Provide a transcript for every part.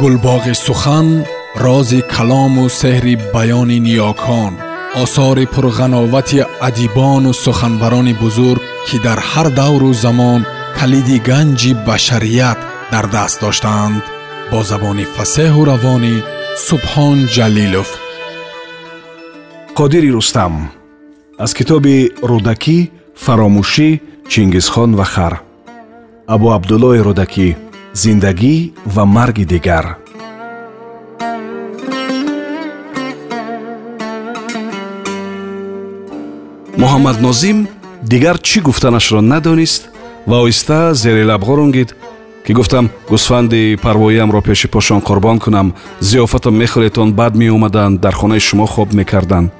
гулбоғи сухан рози калому сеҳри баёни ниёкон осори пурғановати адибону суханбарони бузург ки дар ҳар давру замон калиди ганҷи башарият дар даст доштаанд бо забони фасеҳу равонӣ субҳон ҷалилов. Қодири рустам аз китоби рӯдакӣ фаромӯшӣ чингизхон ва хар абу абдуллои рӯдакӣ зиндагӣ ва марги дигар. Муҳаммад нозим дигар чӣ гуфтанашро надонист ва оҳиста зери лабғо ронгид ки гуфтам гусфанди парвоиамро пеши пошон қурбон кунам зиёфатам мехӯретон бад меомаданд дар хонаи шумо хоб мекарданд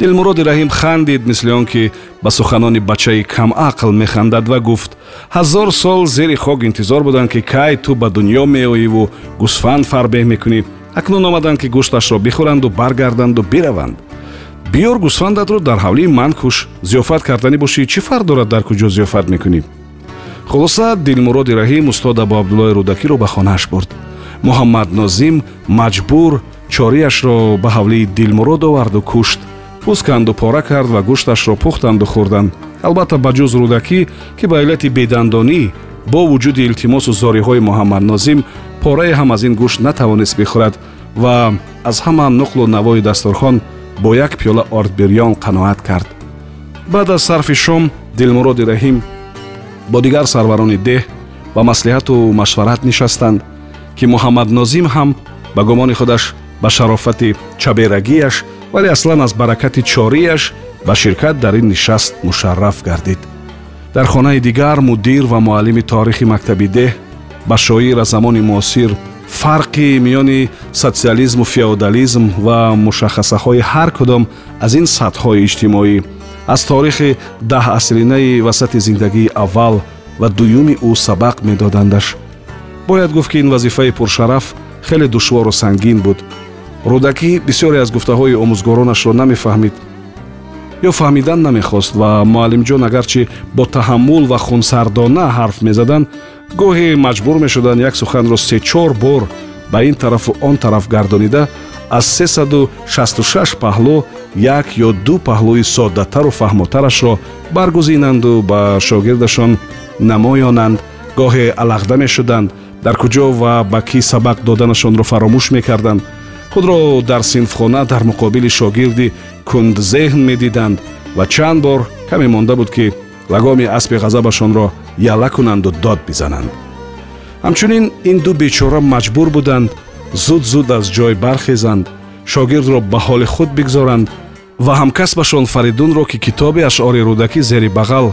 дилмуроди раҳим хандид мисли он ки ба суханони бачаи камақл механдад ва гуфт ҳазор сол зери хок интизор буданд ки кай ту ба дунё меоиву гусфанд фарбеҳ мекунӣ. Акнун омаданд ки гӯшташро бихӯранду баргарданду бираванд. Биёр гусфандатро дар ҳавлии ман куш зиёфат карданӣ бошӣ чӣ фарқ дорад дар куҷо зиёфат мекунӣ? Хулоса дилмуроди раҳим устод абу абдуллои рӯдакиро ба хонааш бурд. Муҳаммад нозим маҷбур чорияшро ба ҳавлии дилмурод оварду кушт пӯсканду пора кард ва гӯшташро пухтанду хӯрданд албатта ба ҷуз рӯдакӣ ки ба иллати бедандонӣ бо вуҷуди илтимосу зориҳои муҳаммад нозим порае ҳам аз ин гӯшт натавонист бихӯрад ва аз ҳама нуқлу навои дастурхон бо як пиёла ордбирён қаноат кард. Баъд аз сарфи шом дилмуроди раҳим бо дигар сарварони деҳ ба маслиҳату машварат нишастанд ки муҳаммад нозим ҳам ба гумони худаш ба шарофати чаберагияш вале аслан аз баракати чорияш ба ширкат дар ин нишаст мушарраф гардид. Дар хонаи дигар мудир ва муаллими торихи мактаби деҳ ба шоира замони муосир фарқи миёни социализму феодализм ва мушаххасаҳои ҳар кудом аз ин сатҳҳои иҷтимоӣ аз торихи даҳ асринаи васати зиндагии аввал ва дуюми ӯ сабақ медодандаш. Бояд гуфт ки ин вазифаи пуршараф хеле душвору сангин буд рӯдакӣ бисёре аз гуфтаҳои омӯзгоронашро намефаҳмид ё фаҳмидан намехост ва муаллимҷон агарчи бо таҳаммул ва хунсардона ҳарф мезаданд гоҳе маҷбур мешуданд як суханро сечор бор ба ин тарафу он тараф гардонида аз 366 паҳлӯ як ё ду паҳлӯи соддатару фаҳмотарашро баргузинанду ба шогирдашон намоёнанд. Гоҳе алағда мешуданд дар куҷо ва ба кӣ сабақ доданашонро фаромӯш мекарданд худро дар синфхона дар муқобили шогирди кундзеҳн медиданд ва чанд бор каме монда буд ки лагоми аспи ғазабашонро яла кунанду дод бизананд. Ҳамчунин ин ду бечора маҷбур буданд зуд зуд аз ҷой бархезанд шогирдро ба ҳоли худ бигзоранд ва ҳамкасбашон фаридунро ки китоби ашъори рӯдакӣ зери бағал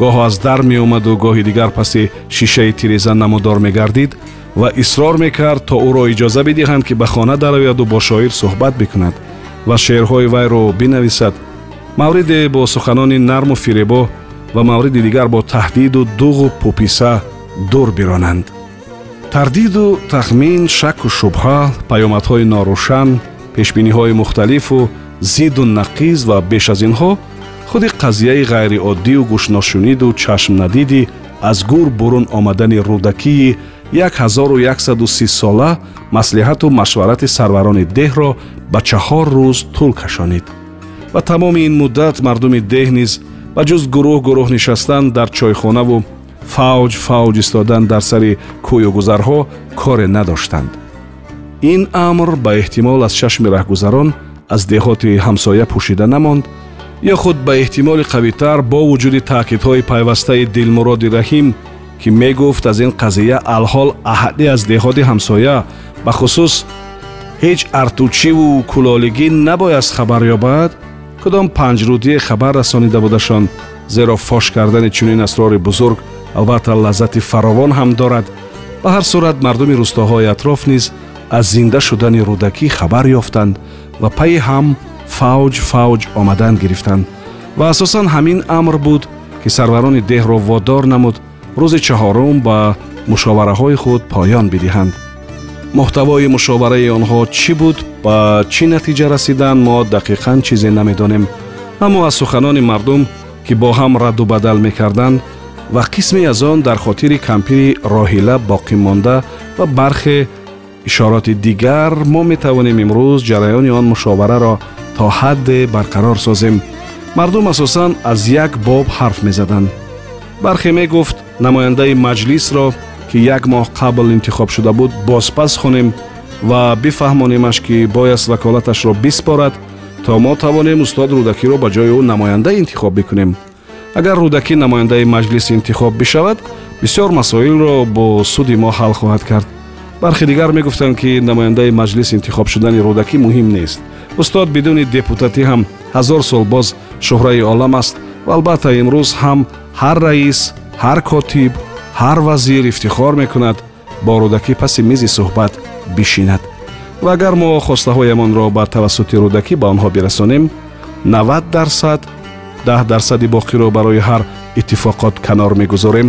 гоҳо аз дар меомаду гоҳи дигар паси шишаи тиреза намудор мегардид ва исрор мекард то ӯро иҷоза бидиҳанд ки ба хона дарояду бо шоир суҳбат бикунад ва шеърҳои вайро бинависад. Мавриде бо суханони нарму фиребо ва мавриди дигар бо таҳдиду дуғу пуписа дур биронанд. Тардиду тахмин шакку шубҳа паёмадҳои норӯшан пешбиниҳои мухталифу зидду нақиз ва беш аз инҳо худи қазияи ғайриоддию гӯшношуниду чашмнадиди аз гур бурун омадани рӯдакии 1130 сола маслиҳату машварати сарварони деҳро ба чаҳор рӯз тӯл кашонид ва тамоми ин муддат мардуми деҳ низ ба ҷуз гурӯҳ гурӯҳ нишастан дар чойхонаву фавҷ фавҷ истодан дар сари кӯюгузарҳо коре надоштанд ин амр ба эҳтимол аз чашми раҳгузарон аз деҳоти ҳамсоя пӯшида намонд ё худ ба эҳтимоли қавитар бо вуҷуди таъкидҳои пайвастаи дилмуроди раҳим ки мегуфт аз ин қазия алҳол аҳаде аз деҳоти ҳамсоя ба хусус ҳеҷ артучиву кулолигӣ набояст хабар ёбад? Кудом панҷрудие хабар расонида будашон зеро фош кардани чунин асрори бузург албатта лаззати фаровон ҳам дорад. Ба ҳар сурат мардуми рӯстоҳои атроф низ аз зинда шудани рӯдакӣ хабар ёфтанд ва пайи ҳам фавҷ фавҷ омадан гирифтанд. Ва асосан ҳамин амр буд ки сарварони деҳро водор намуд рӯзи чаҳорум ба мушовараҳои худ поён бидиҳанд муҳтавои мушовараи онҳо чӣ буд ба чӣ натиҷа расиданд мо дақиқан чизе намедонем аммо аз суханони мардум ки бо ҳам радду бадал мекарданд ва қисме аз он дар хотири кампири роҳила боқӣ монда ва бархе ишороти дигар мо метавонем имрӯз ҷараёни он мушовараро то ҳадде барқарор созем мардум асосан аз як боб ҳарф мезаданд бархе мегуфт намояндаи маҷлисро ки як моҳ қабл интихоб шуда буд бозпас хонем ва бифаҳмонемаш ки бояст ваколаташро биспорад то мо тавонем устоди рӯдакиро ба ҷои ӯ намоянда интихоб бикунем. Агар рӯдакӣ намояндаи маҷлис интихоб бишавад бисёр масоилро бо суди мо ҳал хоҳад кард. Бархе дигар мегуфтанд ки намояндаи маҷлис интихоб шудани рӯдакӣ муҳим нест. Устод бидуни депутатӣ ҳам ҳазор сол боз шӯҳраи олам аст ва албатта имрӯз ҳам ҳар раис ҳар котиб ҳар вазир ифтихор мекунад бо рӯдакӣ паси мизи суҳбат бишинад. Ва агар мо хостаҳоямонро ба тавассути рӯдакӣ ба онҳо бирасонем 90 дарсад даҳ дарсади боқиро барои ҳар иттифоқот канор мегузорем.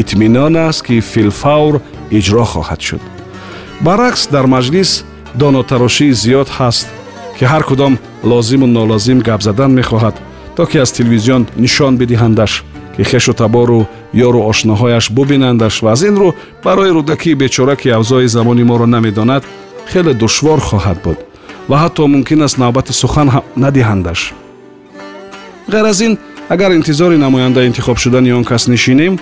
Итминон аст ки филфавр иҷро хоҳад шуд. Баръакс дар маҷлис донотарошии зиёд ҳаст ки ҳар кудом лозиму нолозим гап задан мехоҳад то ки аз телевизион нишон бидиҳандаш ки хешу табору ёру ошноҳояш бубинандаш ва аз ин рӯ барои рӯдакии бечора ки авзои замони моро намедонад хеле душвор хоҳад буд ва ҳатто мумкин аст навбати сухан ҳам надиҳандаш. Ғайр аз ин агар интизори намоянда интихоб шудани он кас нишинем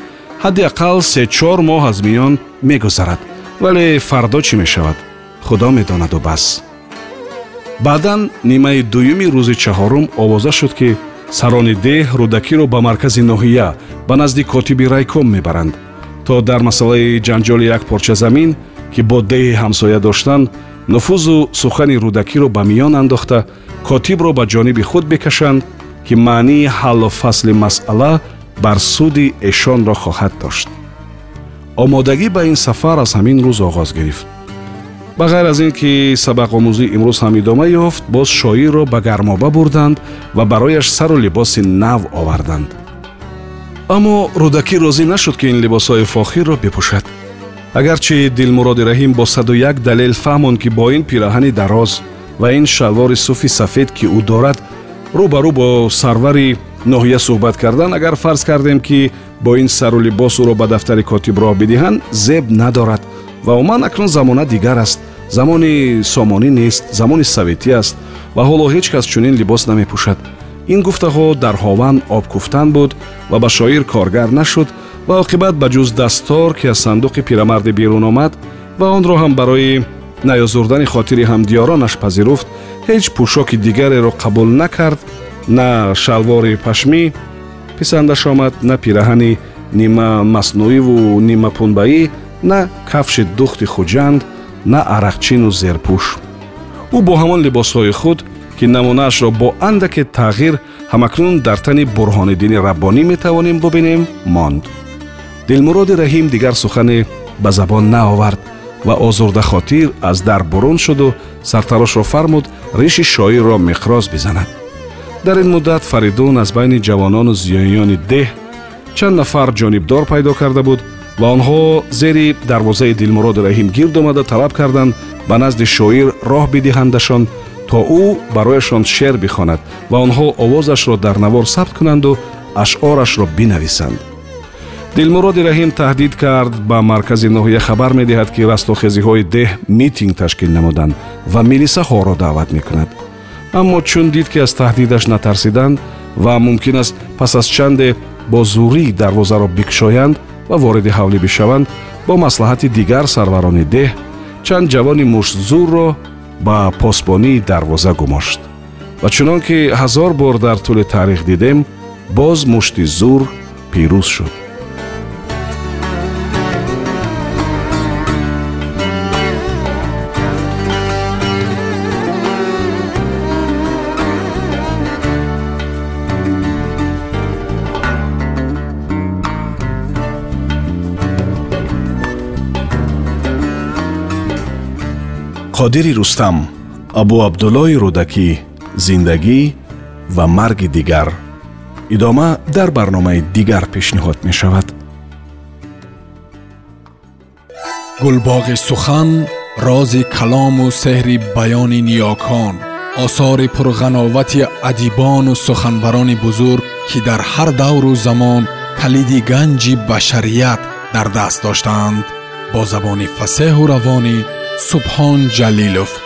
ҳадди ақал се-чор моҳ аз миён мегузарад вале фардо чӣ мешавад? Худо медонаду бас. Баъдан нимаи дуюми рӯзи чаҳорум овоза шуд ки сарони деҳ рӯдакиро ба маркази ноҳия ба назди котиби райком мебаранд. То дар масъалаи ҷанҷоли як порча замин ки бо деҳи ҳамсоя доштанд нуфузу сухани рӯдакиро ба миён андохта котибро ба ҷониби худ бекашанд ки маънии ҳаллу фасли масъала бар суди эшонро хоҳад дошт. Омодагӣ ба ин сафар аз ҳамин рӯз оғоз гирифт ба ғайр аз ин ки сабақомӯзӣ имрӯз ҳам идома ёфт боз шоирро ба гармоба бурданд ва барояш сару либоси нав оварданд. Аммо рӯдакӣ розӣ нашуд ки ин либосҳои фохирро бипӯшад. Агарчи дилмуроди раҳим бо саду як далел фаҳмонд ки бо ин пираҳани дароз ва ин шалвори суфи сафед ки ӯ дорад рӯ ба рӯ бо сарвари ноҳия суҳбат кардан агар фарз кардем ки бо ин сару либос ӯро ба дафтари котиб роҳ бидиҳанд зеб надорад ва уман акнун замона дигар аст. Замони сомонӣ нест замони советӣ аст ва ҳоло ҳеҷ кас чунин либос намепӯшад. Ин гуфтаҳо дар ҳован обкуфтан буд ва ба шоир коргар нашуд ва оқибат ба ҷуз дастор ки аз сандуқи пирамарде берун омад ва онро ҳам барои наёзурдани хотири ҳамдиёронаш пазируфт ҳеҷ пӯшоки дигареро қабул накард на шалвори пашмӣ писандаш омад на пираҳани нима маснӯиву нима пунбаӣ на кафши духти хуҷанд на арақчину зерпӯш ӯ бо ҳамон либосҳои худ ки намунаашро бо андаке тағйир ҳамакнун дар тани бурҳониддини раббонӣ метавонем бубинем монд. Дилмуроди раҳим дигар сухане ба забон наовард ва озурдахотир аз дар бурун шуду сартарошро фармуд риши шоирро миқроз бизанад. Дар ин муддат фаридун аз байни ҷавонону зиёиёни деҳ чанд нафар ҷонибдор пайдо карда буд ва онҳо зери дарвозаи дилмуроди раҳим гирд омада талаб карданд ба назди шоир роҳ бидиҳандашон то ӯ барояшон шеър бихонад ва онҳо овозашро дар навор сабт кунанду ашъорашро бинависанд. Дилмуроди раҳим таҳдид кард ба маркази ноҳия хабар медиҳад ки растохезиҳои деҳ митинг ташкил намуданд ва милисаҳоро даъват мекунад. Аммо чун дид ки аз таҳдидаш натарсиданд ва мумкин аст пас аз чанде бо зурӣ дарвозаро бикушоянд ва вориди ҳавлӣ бишаванд бо маслиҳати дигар сарварони деҳ чанд ҷавони муштзурро ба посбонии дарвоза гумошт. Ва чунон ки ҳазор бор дар тӯли таърих дидем боз мушти зур пирӯз шуд қодири рустам абу абдуллои рӯдакӣ зиндагӣ ва марги дигар идома дар барномаи дигар пешниҳод мешавад гулбоғи сухан рози калому сеҳри баёни ниёкон осори пурғановати адибону суханбарони бузург ки дар ҳар давру замон калиди ганҷи башарият дар даст доштаанд бо забони фасеҳу равонӣ субҳон ҷалилов